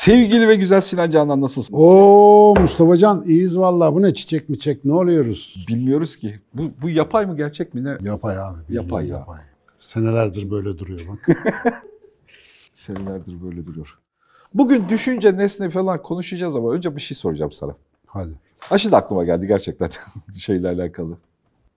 Sevgili ve güzel Sinan Canan nasılsınız? Oo Mustafa Can iyiyiz vallahi. Bu ne çiçek mi çek ne oluyoruz? Bilmiyoruz ki. Bu, bu yapay mı gerçek mi ne? Yapay abi. Yapay ya. Senelerdir böyle duruyor bak. Senelerdir böyle duruyor. Bugün düşünce, nesne falan konuşacağız ama önce bir şey soracağım sana. Hadi. Aşı da aklıma geldi gerçekten şeyle alakalı.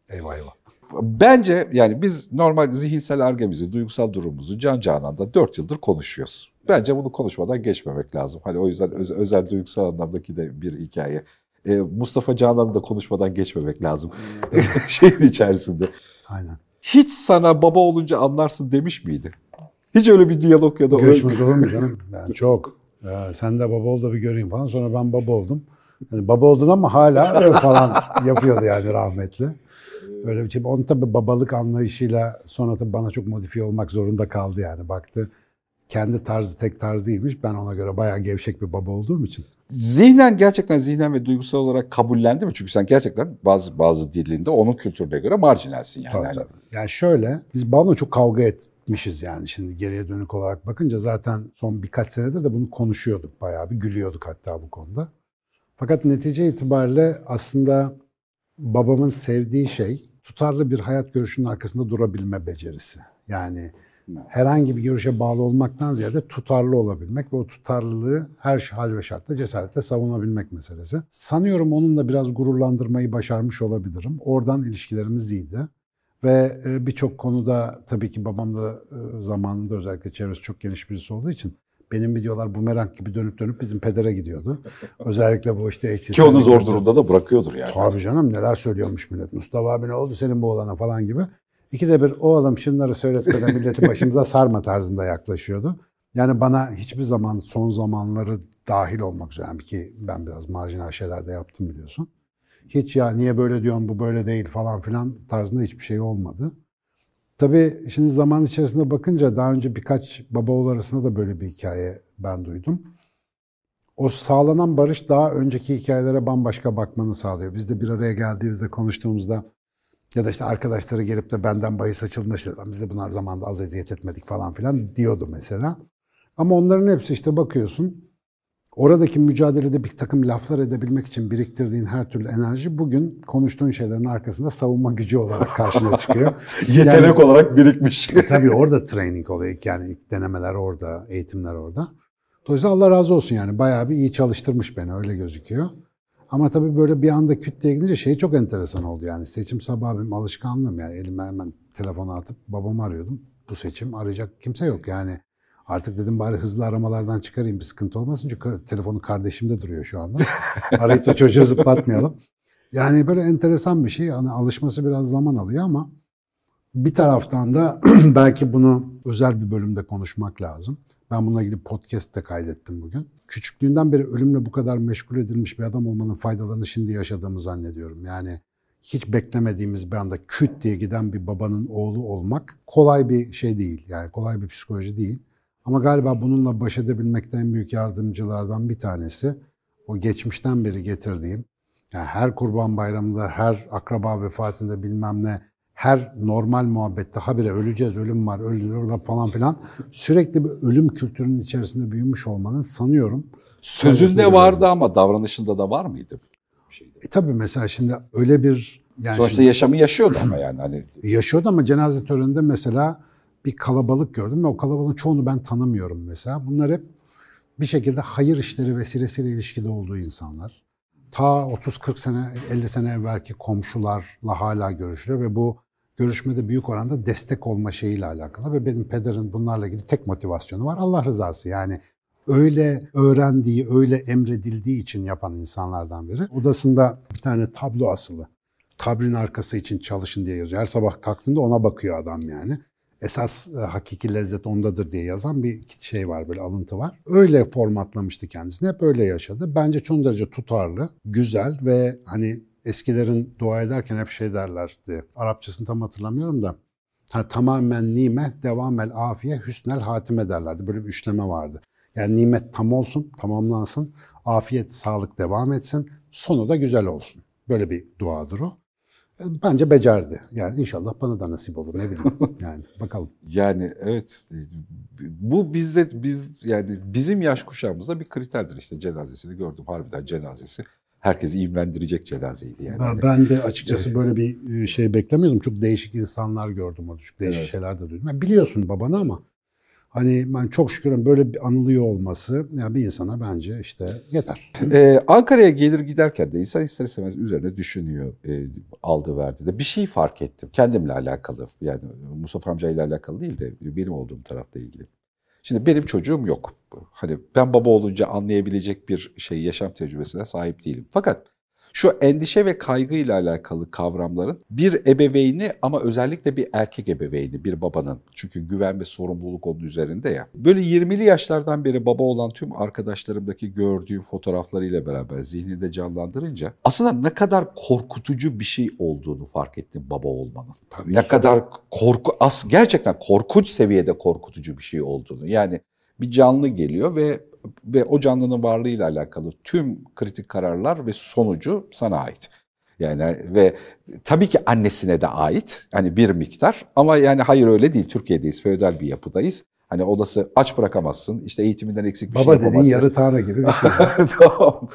Eyvah eyvah. Bence yani biz normal zihinsel argemizi, duygusal durumumuzu can cananda 4 yıldır konuşuyoruz. Bence bunu konuşmadan geçmemek lazım. Hani o yüzden öz- özel duygusal anlamdaki de bir hikaye. Ee, Mustafa Canan'ı da konuşmadan geçmemek lazım. Şeyin içerisinde. Aynen. Hiç sana baba olunca anlarsın demiş miydi? Hiç öyle bir diyalog ya da Göçmez olur mu canım? Yani çok. Ya, sen de baba ol da bir göreyim falan. Sonra ben baba oldum. Yani baba oldun ama hala falan yapıyordu yani rahmetli. Böyle bir şey. Onun tabii babalık anlayışıyla sonra tabii bana çok modifiye olmak zorunda kaldı yani. Baktı kendi tarzı tek tarz değilmiş. Ben ona göre bayağı gevşek bir baba olduğum için. Zihnen gerçekten zihnen ve duygusal olarak kabullendi mi? Çünkü sen gerçekten bazı bazı dilinde onun kültürüne göre marjinalsin yani. Tabii, tabii. Yani şöyle, biz babamla çok kavga etmişiz yani şimdi geriye dönük olarak bakınca zaten son birkaç senedir de bunu konuşuyorduk bayağı bir gülüyorduk hatta bu konuda. Fakat netice itibariyle aslında babamın sevdiği şey tutarlı bir hayat görüşünün arkasında durabilme becerisi. Yani herhangi bir görüşe bağlı olmaktan ziyade tutarlı olabilmek ve o tutarlılığı her hal ve şartta cesaretle savunabilmek meselesi. Sanıyorum onunla biraz gururlandırmayı başarmış olabilirim. Oradan ilişkilerimiz iyiydi. Ve e, birçok konuda tabii ki babam da e, zamanında özellikle çevresi çok geniş birisi olduğu için benim videolar bumerang gibi dönüp dönüp bizim pedere gidiyordu. Özellikle bu işte eşcinsellik Ki onu zor durumda da bırakıyordur yani. Tabii canım neler söylüyormuş millet. Mustafa abi ne oldu senin bu olana falan gibi. İkide bir o adam şunları söyletmeden milleti başımıza sarma tarzında yaklaşıyordu. Yani bana hiçbir zaman son zamanları dahil olmak üzere yani ki ben biraz marjinal şeyler de yaptım biliyorsun. Hiç ya niye böyle diyorsun bu böyle değil falan filan tarzında hiçbir şey olmadı. Tabii şimdi zaman içerisinde bakınca daha önce birkaç baba oğul arasında da böyle bir hikaye ben duydum. O sağlanan barış daha önceki hikayelere bambaşka bakmanı sağlıyor. Biz de bir araya geldiğimizde konuştuğumuzda ya da işte arkadaşları gelip de benden bahis açıldığında işte "Lan biz de buna zamanda az eziyet etmedik falan filan diyordu mesela. Ama onların hepsi işte bakıyorsun oradaki mücadelede bir takım laflar edebilmek için biriktirdiğin her türlü enerji bugün konuştuğun şeylerin arkasında savunma gücü olarak karşına çıkıyor. Yetenek Yani- olarak birikmiş. e tabii orada training oluyor. Yani ilk denemeler orada, eğitimler orada. Dolayısıyla Allah razı olsun yani bayağı bir iyi çalıştırmış beni öyle gözüküyor. Ama tabii böyle bir anda küt diye gidince şey çok enteresan oldu yani. Seçim sabahı benim alışkanlığım yani elime hemen telefonu atıp babamı arıyordum. Bu seçim arayacak kimse yok yani. Artık dedim bari hızlı aramalardan çıkarayım bir sıkıntı olmasın. Çünkü telefonu kardeşimde duruyor şu anda. Arayıp da çocuğu zıplatmayalım. Yani böyle enteresan bir şey. Hani alışması biraz zaman alıyor ama bir taraftan da belki bunu özel bir bölümde konuşmak lazım. Ben bununla ilgili podcast de kaydettim bugün. Küçüklüğünden beri ölümle bu kadar meşgul edilmiş bir adam olmanın faydalarını şimdi yaşadığımı zannediyorum. Yani hiç beklemediğimiz bir anda küt diye giden bir babanın oğlu olmak kolay bir şey değil. Yani kolay bir psikoloji değil. Ama galiba bununla baş edebilmekte en büyük yardımcılardan bir tanesi o geçmişten beri getirdiğim yani her kurban bayramında, her akraba vefatında bilmem ne, her normal muhabbette habire öleceğiz, ölüm var, ölüyor falan filan sürekli bir ölüm kültürünün içerisinde büyümüş olmanın sanıyorum. Sözünde vardı ama davranışında da var mıydı? E tabii mesela şimdi öyle bir yani Sonuçta şimdi yaşamı yaşıyordu ama yani hani yaşıyordu ama cenaze töreninde mesela bir kalabalık gördüm ve o kalabalığın çoğunu ben tanımıyorum mesela. Bunlar hep bir şekilde hayır işleri vesilesiyle ilişkide olduğu insanlar. Ta 30-40 sene, 50 sene evvelki komşularla hala görüşülüyor ve bu görüşmede büyük oranda destek olma şeyiyle alakalı ve benim pederin bunlarla ilgili tek motivasyonu var Allah rızası. Yani öyle öğrendiği, öyle emredildiği için yapan insanlardan biri. Odasında bir tane tablo asılı. Kabrin arkası için çalışın diye yazıyor. Her sabah kalktığında ona bakıyor adam yani. Esas e, hakiki lezzet ondadır diye yazan bir şey var böyle alıntı var. Öyle formatlamıştı kendisini. Hep öyle yaşadı. Bence çok derece tutarlı, güzel ve hani eskilerin dua ederken hep şey derlerdi. Arapçasını tam hatırlamıyorum da. Ha, tamamen nimet, devamel afiye, hüsnel hatime derlerdi. Böyle bir üçleme vardı. Yani nimet tam olsun, tamamlansın. Afiyet, sağlık devam etsin. Sonu da güzel olsun. Böyle bir duadır o. Bence becerdi. Yani inşallah bana da nasip olur ne bileyim. Yani bakalım. yani evet bu bizde biz yani bizim yaş kuşağımızda bir kriterdir işte cenazesini gördüm harbiden cenazesi. Herkesi imrendirecek cenazeydi yani. Ben, ben de açıkçası böyle bir e, şey beklemiyordum. Çok değişik insanlar gördüm orada. Çok değişik Evet. şeyler de duydum. Yani biliyorsun babanı ama hani ben çok şükür böyle bir anılıyor olması ya bir insana bence işte yeter. Ee, Ankara'ya gelir giderken de insan ister istemez üzerine düşünüyor e, aldı verdi de. Bir şey fark ettim kendimle alakalı. Yani Mustafa amcayla alakalı değil de benim olduğum tarafla ilgili. Şimdi benim çocuğum yok. Hani ben baba olunca anlayabilecek bir şey yaşam tecrübesine sahip değilim. Fakat şu endişe ve kaygıyla alakalı kavramların bir ebeveyni ama özellikle bir erkek ebeveyni, bir babanın. Çünkü güven ve sorumluluk onun üzerinde ya. Böyle 20'li yaşlardan beri baba olan tüm arkadaşlarımdaki gördüğüm fotoğraflarıyla beraber zihninde canlandırınca aslında ne kadar korkutucu bir şey olduğunu fark ettim baba olmanın. Tabii Ne ki. kadar korku, as gerçekten korkunç seviyede korkutucu bir şey olduğunu. Yani bir canlı geliyor ve ve o canlının varlığıyla alakalı tüm kritik kararlar ve sonucu sana ait. Yani ve tabii ki annesine de ait hani bir miktar ama yani hayır öyle değil Türkiye'deyiz feodal bir yapıdayız. Hani olası aç bırakamazsın işte eğitiminden eksik bir Baba şey dediğin yapamazsın. yarı tanrı gibi bir şey. tamam.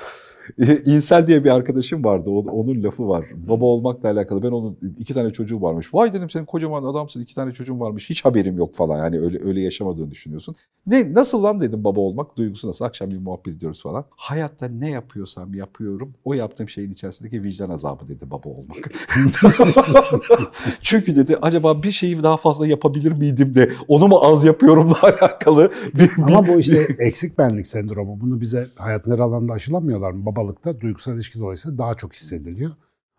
İnsel diye bir arkadaşım vardı. Onun lafı var. Baba olmakla alakalı. Ben onun iki tane çocuğu varmış. Vay dedim senin kocaman adamsın. iki tane çocuğun varmış. Hiç haberim yok falan. Yani öyle öyle yaşamadığını düşünüyorsun. Ne nasıl lan dedim baba olmak duygusu nasıl? Akşam bir muhabbet ediyoruz falan. Hayatta ne yapıyorsam yapıyorum. O yaptığım şeyin içerisindeki vicdan azabı dedi baba olmak. Çünkü dedi acaba bir şeyi daha fazla yapabilir miydim de onu mu az yapıyorumla alakalı bir, bir- Ama bu işte eksik benlik sendromu. Bunu bize hayatın her alanında aşılamıyorlar mı? Babalıkta duygusal ilişki dolayısıyla daha çok hissediliyor.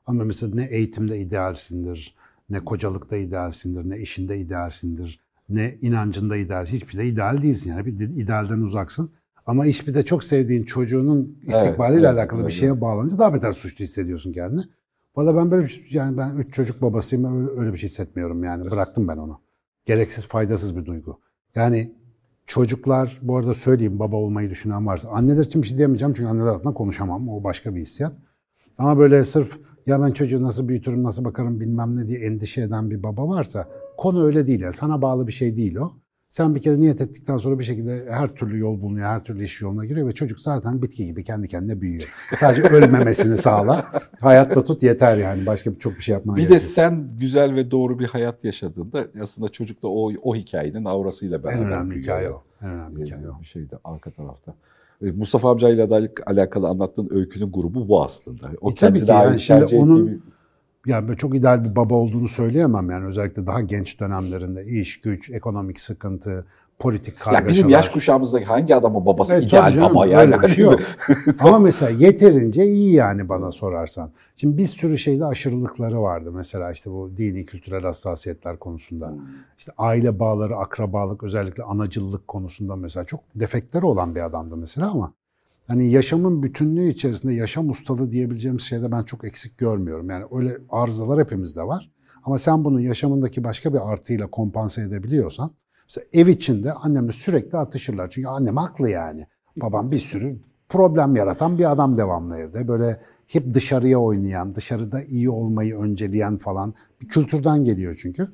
Ama mesela ne eğitimde idealsindir, ne kocalıkta idealsindir, ne işinde idealsindir, ne inancında idealsin. Hiçbir şeyde ideal değilsin yani. Bir de idealden uzaksın. Ama hiçbir de çok sevdiğin çocuğunun istikbaliyle evet, alakalı evet, bir şeye bağlanınca daha beter suçlu hissediyorsun kendini. Valla ben böyle bir şey- yani ben üç çocuk babasıyım öyle, öyle bir şey hissetmiyorum yani. Bıraktım ben onu. Gereksiz, faydasız bir duygu. Yani çocuklar, bu arada söyleyeyim baba olmayı düşünen varsa. Anneler için bir şey diyemeyeceğim çünkü anneler adına konuşamam. O başka bir hissiyat. Ama böyle sırf ya ben çocuğu nasıl büyütürüm, nasıl bakarım bilmem ne diye endişe eden bir baba varsa konu öyle değil. Yani sana bağlı bir şey değil o. Sen bir kere niyet ettikten sonra bir şekilde her türlü yol bulunuyor, her türlü iş yoluna giriyor ve çocuk zaten bitki gibi kendi kendine büyüyor. Sadece ölmemesini sağla. Hayatta tut yeter yani. Başka bir- çok bir şey yapmana Bir de yok. sen güzel ve doğru bir hayat yaşadığında aslında çocuk da o, o hikayenin aurasıyla beraber En önemli büyüyor. hikaye o. En önemli hikaye o. Bir şeyde arka tarafta. Ee, Mustafa amcayla da alakalı anlattığın öykünün grubu bu aslında. O E tabii ki yani şimdi onun- bir- Yani böyle çok ideal bir baba olduğunu söyleyemem yani özellikle daha genç dönemlerinde iş, güç, ekonomik sıkıntı, politik ya kargaşalar. bizim yaş kuşağımızdaki hangi adamın babası Evet, ideal canım, baba yani. öyle bir şey yok. Ama mesela yeterince iyi yani bana sorarsan. Şimdi bir sürü şeyde aşırılıkları vardı. Mesela işte bu dini kültürel hassasiyetler konusunda. İşte aile bağları, akrabalık, özellikle anacıllık konusunda mesela çok defekleri olan bir adamdı mesela ama hani yaşamın bütünlüğü içerisinde yaşam ustalığı diyebileceğimiz şeyde ben çok eksik görmüyorum. Yani öyle arızalar hepimizde var. Ama sen bunu yaşamındaki başka bir artıyla kompanse edebiliyorsan mesela ev içinde annemle sürekli atışırlar. Çünkü annem haklı yani. Babam bir sürü problem yaratan bir adam devamlı evde. Böyle hep dışarıya oynayan, dışarıda iyi olmayı önceleyen falan bir kültürden geliyor çünkü.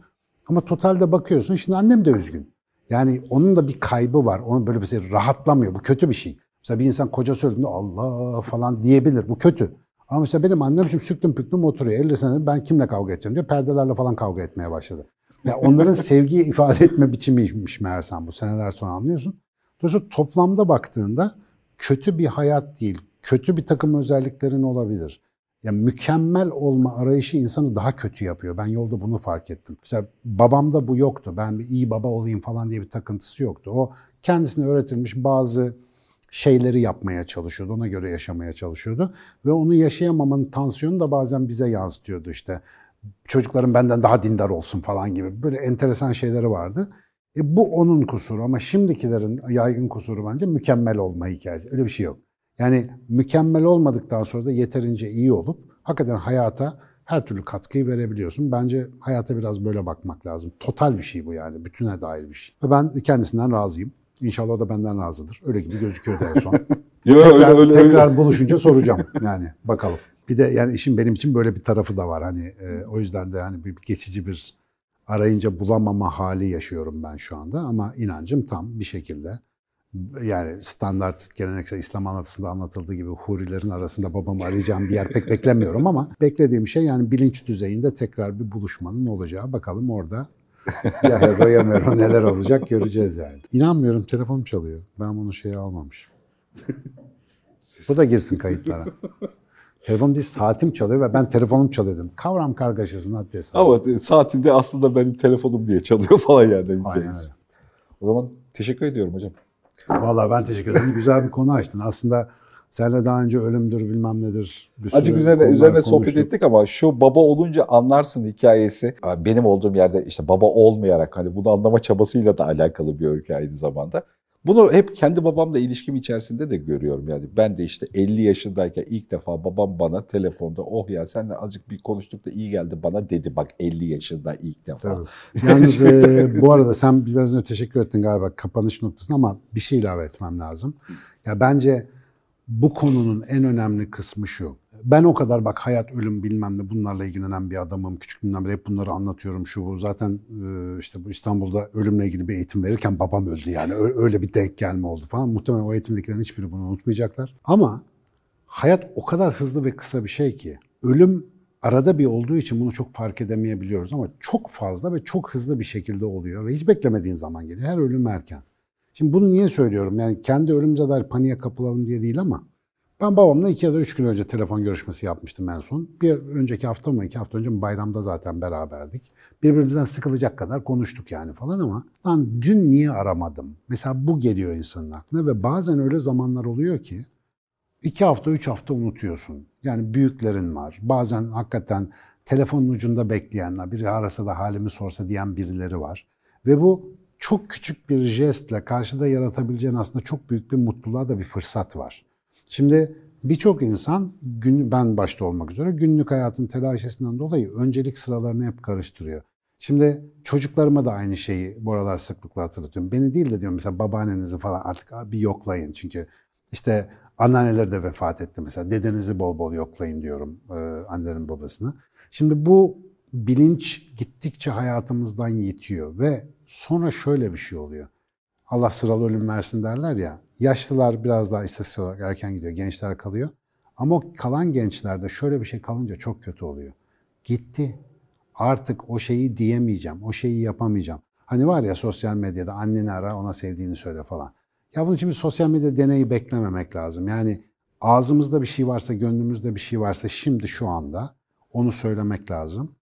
Ama totalde bakıyorsun şimdi annem de üzgün. Yani onun da bir kaybı var. Onun böyle şey rahatlamıyor. Bu kötü bir şey. Mesela bir insan koca söylediğinde Allah falan diyebilir. Bu kötü. Ama mesela benim annem şimdi süklüm püklüm oturuyor. 50 senedir ben kimle kavga edeceğim diyor. Perdelerle falan kavga etmeye başladı. Ya onların sevgiyi ifade etme biçimiymiş meğersem bu seneler sonra anlıyorsun. Dolayısıyla toplamda baktığında kötü bir hayat değil, kötü bir takım özelliklerin olabilir. Yani mükemmel olma arayışı insanı daha kötü yapıyor. Ben yolda bunu fark ettim. Mesela babamda bu yoktu. Ben bir iyi baba olayım falan diye bir takıntısı yoktu. O kendisine öğretilmiş bazı şeyleri yapmaya çalışıyordu. Ona göre yaşamaya çalışıyordu. Ve onu yaşayamamanın tansiyonu da bazen bize yansıtıyordu işte. Çocukların benden daha dindar olsun falan gibi. Böyle enteresan şeyleri vardı. E bu onun kusuru ama şimdikilerin yaygın kusuru bence mükemmel olma hikayesi. Öyle bir şey yok. Yani mükemmel olmadıktan sonra da yeterince iyi olup hakikaten hayata her türlü katkıyı verebiliyorsun. Bence hayata biraz böyle bakmak lazım. Total bir şey bu yani. Bütüne dair bir şey. Ve ben kendisinden razıyım. İnşallah da benden razıdır. Öyle gibi gözüküyordu en son. Yo, tekrar, öyle, öyle, tekrar öyle. buluşunca soracağım yani bakalım. Bir de yani işin benim için böyle bir tarafı da var hani e, o yüzden de hani bir, bir geçici bir arayınca bulamama hali yaşıyorum ben şu anda ama inancım tam bir şekilde yani standart geleneksel İslam anlatısında anlatıldığı gibi hurilerin arasında babamı arayacağım bir yer pek beklemiyorum ama beklediğim şey yani bilinç düzeyinde tekrar bir buluşmanın olacağı. Bakalım orada ya Roya Mero neler olacak göreceğiz yani. İnanmıyorum telefonum çalıyor. Ben bunu şeye almamışım. Bu da girsin kayıtlara. Telefonum değil saatim çalıyor ve ben telefonum çalıyordum. Kavram kargaşasının haddi hesabı. Ama saatinde aslında benim telefonum diye çalıyor falan yani. Aynen öyle. O zaman teşekkür ediyorum hocam. Vallahi ben teşekkür ederim. Güzel bir konu açtın. Aslında seninle daha önce ölümdür bilmem nedir. Bir Acık üzerine, üzerine sohbet konuştuk. ettik ama şu baba olunca anlarsın hikayesi. Benim olduğum yerde işte baba olmayarak hani bunu anlama çabasıyla da alakalı bir öykü aynı zamanda. Bunu hep kendi babamla ilişkim içerisinde de görüyorum yani. Ben de işte 50 yaşındayken ilk defa babam bana telefonda oh ya senle azıcık bir konuştuk da iyi geldi bana dedi bak 50 yaşında ilk defa. Tabii. Yalnız e, bu arada sen biraz önce teşekkür ettin galiba kapanış noktasında ama bir şey ilave etmem lazım. Ya bence bu konunun en önemli kısmı şu. Ben o kadar bak hayat, ölüm bilmem ne bunlarla ilgilenen bir adamım. Küçüklüğümden beri hep bunları anlatıyorum şu bu. Zaten e, işte bu İstanbul'da ölümle ilgili bir eğitim verirken babam öldü yani. Öyle bir denk gelme oldu falan. Muhtemelen o eğitimdekilerin hiçbiri bunu unutmayacaklar. Ama hayat o kadar hızlı ve kısa bir şey ki ölüm arada bir olduğu için bunu çok fark edemeyebiliyoruz ama çok fazla ve çok hızlı bir şekilde oluyor ve hiç beklemediğin zaman geliyor. Her ölüm erken. Şimdi bunu niye söylüyorum? Yani kendi ölümümüze dair paniğe kapılalım diye değil ama ben babamla iki ya da üç gün önce telefon görüşmesi yapmıştım en son. Bir önceki hafta mı iki hafta önce bayramda zaten beraberdik. Birbirimizden sıkılacak kadar konuştuk yani falan ama lan dün niye aramadım? Mesela bu geliyor insanın aklına ve bazen öyle zamanlar oluyor ki iki hafta, üç hafta unutuyorsun. Yani büyüklerin var. Bazen hakikaten telefonun ucunda bekleyenler, biri arasa da halimi sorsa diyen birileri var. Ve bu çok küçük bir jestle karşıda yaratabileceğin aslında çok büyük bir mutluluğa da bir fırsat var. Şimdi birçok insan, gün, ben başta olmak üzere günlük hayatın telaşesinden dolayı öncelik sıralarını hep karıştırıyor. Şimdi çocuklarıma da aynı şeyi bu aralar sıklıkla hatırlatıyorum. Beni değil de diyorum mesela babaannenizi falan artık bir yoklayın. Çünkü işte anneanneleri de vefat etti mesela. Dedenizi bol bol yoklayın diyorum e, annelerin babasını. Şimdi bu bilinç gittikçe hayatımızdan yitiyor ve sonra şöyle bir şey oluyor. Allah sıralı ölüm versin derler ya. Yaşlılar biraz daha istatistik olarak erken gidiyor, gençler kalıyor. Ama o kalan gençlerde şöyle bir şey kalınca çok kötü oluyor. Gitti. Artık o şeyi diyemeyeceğim, o şeyi yapamayacağım. Hani var ya sosyal medyada anneni ara, ona sevdiğini söyle falan. Ya bunun için bir sosyal medya deneyi beklememek lazım. Yani ağzımızda bir şey varsa, gönlümüzde bir şey varsa şimdi şu anda onu söylemek lazım.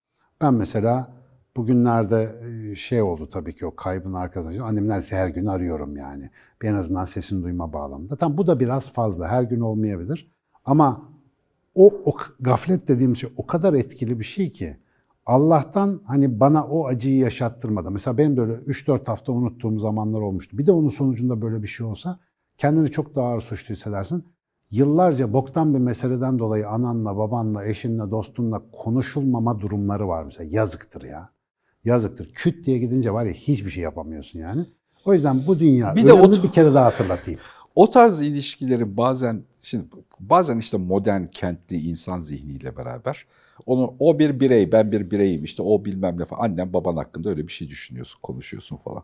Ben mesela bugünlerde şey oldu tabii ki o kaybın arkasında. Annem neredeyse her gün arıyorum yani. Bir en azından sesini duyma bağlamında. Tam bu da biraz fazla. Her gün olmayabilir. Ama o, o gaflet dediğim şey o kadar etkili bir şey ki Allah'tan hani bana o acıyı yaşattırmadı. Mesela benim böyle 3-4 hafta unuttuğum zamanlar olmuştu. Bir de onun sonucunda böyle bir şey olsa kendini çok daha ağır suçlu hissedersin. Yıllarca boktan bir meseleden dolayı ananla, babanla, eşinle, dostunla konuşulmama durumları var mesela. Yazıktır ya. Yazıktır. Küt diye gidince var ya hiçbir şey yapamıyorsun yani. O yüzden bu dünya Bir de o- bir kere daha hatırlatayım. O tarz ilişkileri bazen şimdi bazen işte modern kentli insan zihniyle beraber onu o bir birey ben bir bireyim işte o bilmem ne falan annem baban hakkında öyle bir şey düşünüyorsun konuşuyorsun falan.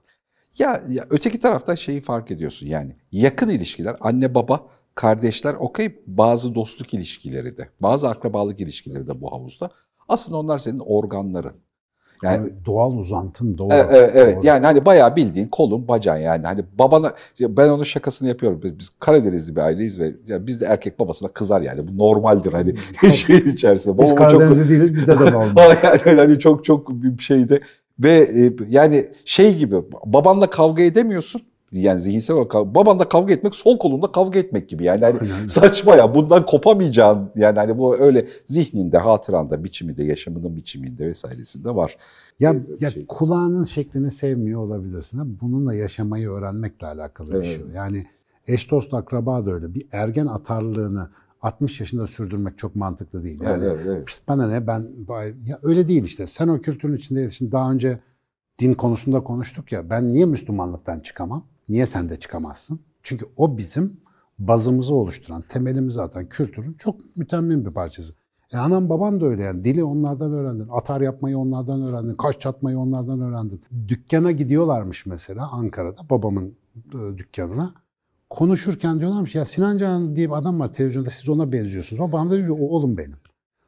Ya, ya öteki taraftan şeyi fark ediyorsun yani yakın ilişkiler anne baba kardeşler okey bazı dostluk ilişkileri de bazı akrabalık ilişkileri de bu havuzda. Aslında onlar senin organların. Yani Yani doğal uzantın doğru. Evet, evet, evet. Yani hani bayağı bildiğin kolun bacağın yani hani babana ben onun şakasını yapıyorum biz, biz Karadenizli bir aileyiz ve ya biz de erkek babasına kızar yani bu normaldir hani şeyin içerisinde. Biz Babama çok- Karadenizli değiliz bizde de normal. yani hani çok çok bir şeyde ve e, yani şey gibi babanla kavga edemiyorsun. Yani zihinsel olarak kav- babanla kavga etmek sol kolunda kavga etmek gibi yani Aynen. saçma ya bundan kopamayacağın yani hani bu öyle zihninde hatıranda biçiminde yaşamının biçiminde vesairesinde var. Ya, Ee, ya şey- kulağının şeklini sevmiyor olabilirsin ama bununla yaşamayı öğrenmekle alakalı bir Evet. şey. Yani eş dost akraba da öyle. Bir ergen atarlığını 60 yaşında sürdürmek çok mantıklı değil. Yani Evet, evet, evet. "Pişt, bana ne ben ya öyle değil işte. Sen o kültürün içinde yetiştin. Daha önce din konusunda konuştuk ya. Ben niye Müslümanlıktan çıkamam? Niye sen de çıkamazsın? Çünkü o bizim bazımızı oluşturan, temelimizi atan kültürün çok mütemmin bir parçası. E anam baban da öyle yani. Dili onlardan öğrendin. Atar yapmayı onlardan öğrendin. Kaş çatmayı onlardan öğrendin. Dükkana gidiyorlarmış mesela Ankara'da babamın e, dükkanına. Konuşurken diyorlarmış ya Sinan Canan diye bir adam var televizyonda siz ona benziyorsunuz. Babam da diyor oğlum benim.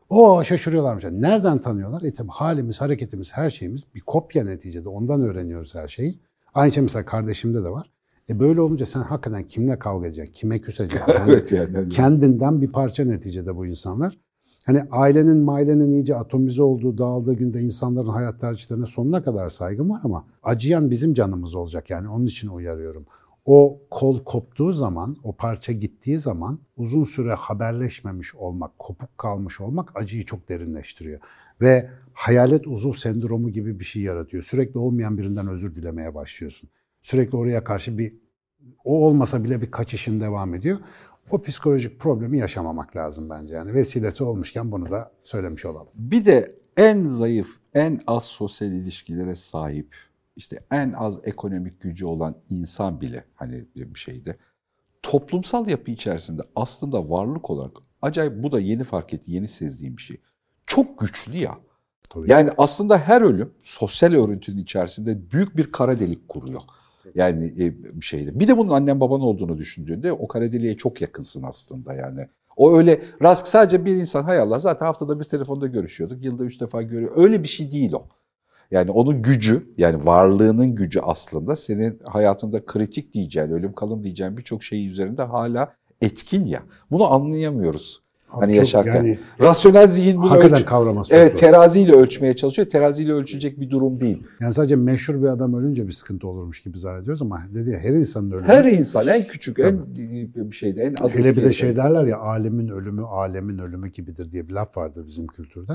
O şaşırıyorlarmış. Nereden tanıyorlar? E tabi halimiz, hareketimiz, her şeyimiz bir kopya neticede. Ondan öğreniyoruz her şeyi. Aynı şey mesela kardeşimde de var. E böyle olunca sen hakikaten kimle kavga edeceksin, kime küseceksin? Yani evet yani. kendinden bir parça neticede bu insanlar. Hani ailenin mailenin iyice atomize olduğu, dağıldığı günde insanların hayat tercihlerine sonuna kadar saygım var ama acıyan bizim canımız olacak yani onun için uyarıyorum. O kol koptuğu zaman, o parça gittiği zaman uzun süre haberleşmemiş olmak, kopuk kalmış olmak acıyı çok derinleştiriyor. Ve hayalet uzuv sendromu gibi bir şey yaratıyor. Sürekli olmayan birinden özür dilemeye başlıyorsun. Sürekli oraya karşı bir, o olmasa bile bir kaçışın devam ediyor. O psikolojik problemi yaşamamak lazım bence. Yani vesilesi olmuşken bunu da söylemiş olalım. Bir de en zayıf, en az sosyal ilişkilere sahip, işte en az ekonomik gücü olan insan bile hani bir şeyde toplumsal yapı içerisinde aslında varlık olarak acayip bu da yeni fark etti, yeni sezdiğim bir şey. Çok güçlü ya. Tabii. Yani aslında her ölüm sosyal örüntünün içerisinde büyük bir kara delik kuruyor. Yani e, bir şeyde. Bir de bunun annen baban olduğunu düşündüğünde o kara deliğe çok yakınsın aslında yani. O öyle rast sadece bir insan hay Allah zaten haftada bir telefonda görüşüyorduk. Yılda üç defa görüyor. Öyle bir şey değil o. Yani onun gücü yani varlığının gücü aslında senin hayatında kritik diyeceğin, ölüm kalım diyeceğin birçok şey üzerinde hala etkin ya. Bunu anlayamıyoruz. Abi hani yaşarken. yani Rasyonel zihin bunu hakikaten ölç- kavraması çok Evet zor. teraziyle ölçmeye çalışıyor. Teraziyle ölçecek bir durum değil. Yani sadece meşhur bir adam ölünce bir sıkıntı olurmuş gibi zannediyoruz ama dedi ya her insanın ölümü. Her insan en küçük, en bir şeyde, en az Hele bir de şey derler ya alemin ölümü alemin ölümü gibidir diye bir laf vardır bizim kültürde.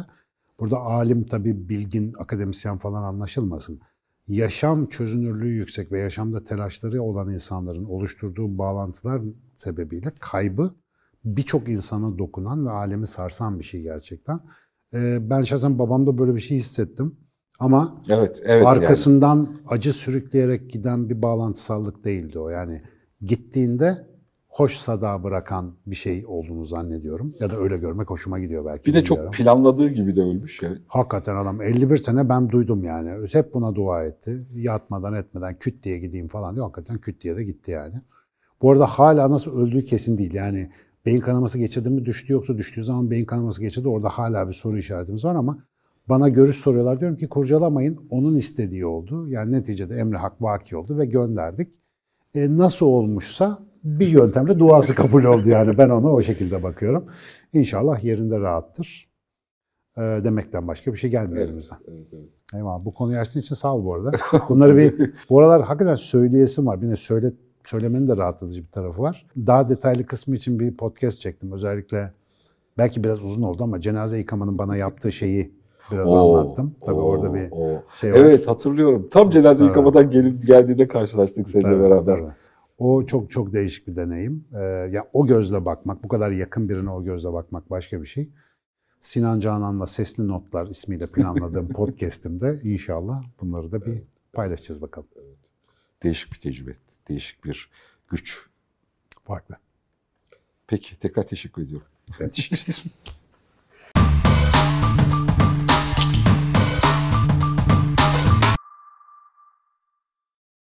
Burada alim tabii bilgin, akademisyen falan anlaşılmasın. Yaşam çözünürlüğü yüksek ve yaşamda telaşları olan insanların oluşturduğu bağlantılar sebebiyle kaybı birçok insana dokunan ve alemi sarsan bir şey gerçekten. Ee, ben şahsen babamda böyle bir şey hissettim. Ama Evet, evet. arkasından acı sürükleyerek giden bir bağlantısallık değildi o. Yani gittiğinde hoş sada bırakan bir şey olduğunu zannediyorum. Ya da öyle görmek hoşuma gidiyor belki. Bir de bilmiyorum. çok planladığı gibi de ölmüş yani. Hakikaten adam 51 sene ben duydum yani. Hep buna dua etti. Yatmadan etmeden küt diye gideyim falan diyor. Hakikaten küt diye de gitti yani. Bu arada hala nasıl öldüğü kesin değil. Yani beyin kanaması geçirdi mi düştü yoksa düştüğü zaman beyin kanaması geçirdi. Orada hala bir soru işaretimiz var ama bana görüş soruyorlar. Diyorum ki kurcalamayın. Onun istediği oldu. Yani neticede emri hak vaki oldu ve gönderdik. E, nasıl olmuşsa bir yöntemle duası kabul oldu yani. Ben ona o şekilde bakıyorum. İnşallah yerinde rahattır. E, demekten başka bir şey gelmiyor elimizden. evet, evet. Eyvallah. Bu konuyu açtığın için sağ ol bu arada. Bunları bir, bu aralar hakikaten söyleyesim var. Bir de söyle, söylemenin de rahatlatıcı bir tarafı var. Daha detaylı kısmı için bir podcast çektim. Özellikle belki biraz uzun oldu ama cenaze yıkamanın bana yaptığı şeyi biraz Oo, anlattım. Tabii oo, orada bir oo. şey var. Evet hatırlıyorum. Tam cenaze Tabii. yıkamadan gelip geldiğinde karşılaştık seninle Tabii, beraber. tabii. O çok çok değişik bir deneyim. Ee, ya o gözle bakmak, bu kadar yakın birine o gözle bakmak başka bir şey. Sinan Canan'la Sesli Notlar ismiyle planladığım podcast'imde inşallah bunları da bir paylaşacağız bakalım. Değişik bir tecrübe, değişik bir güç. Farklı. Peki tekrar teşekkür ediyorum. Ben teşekkür ederim.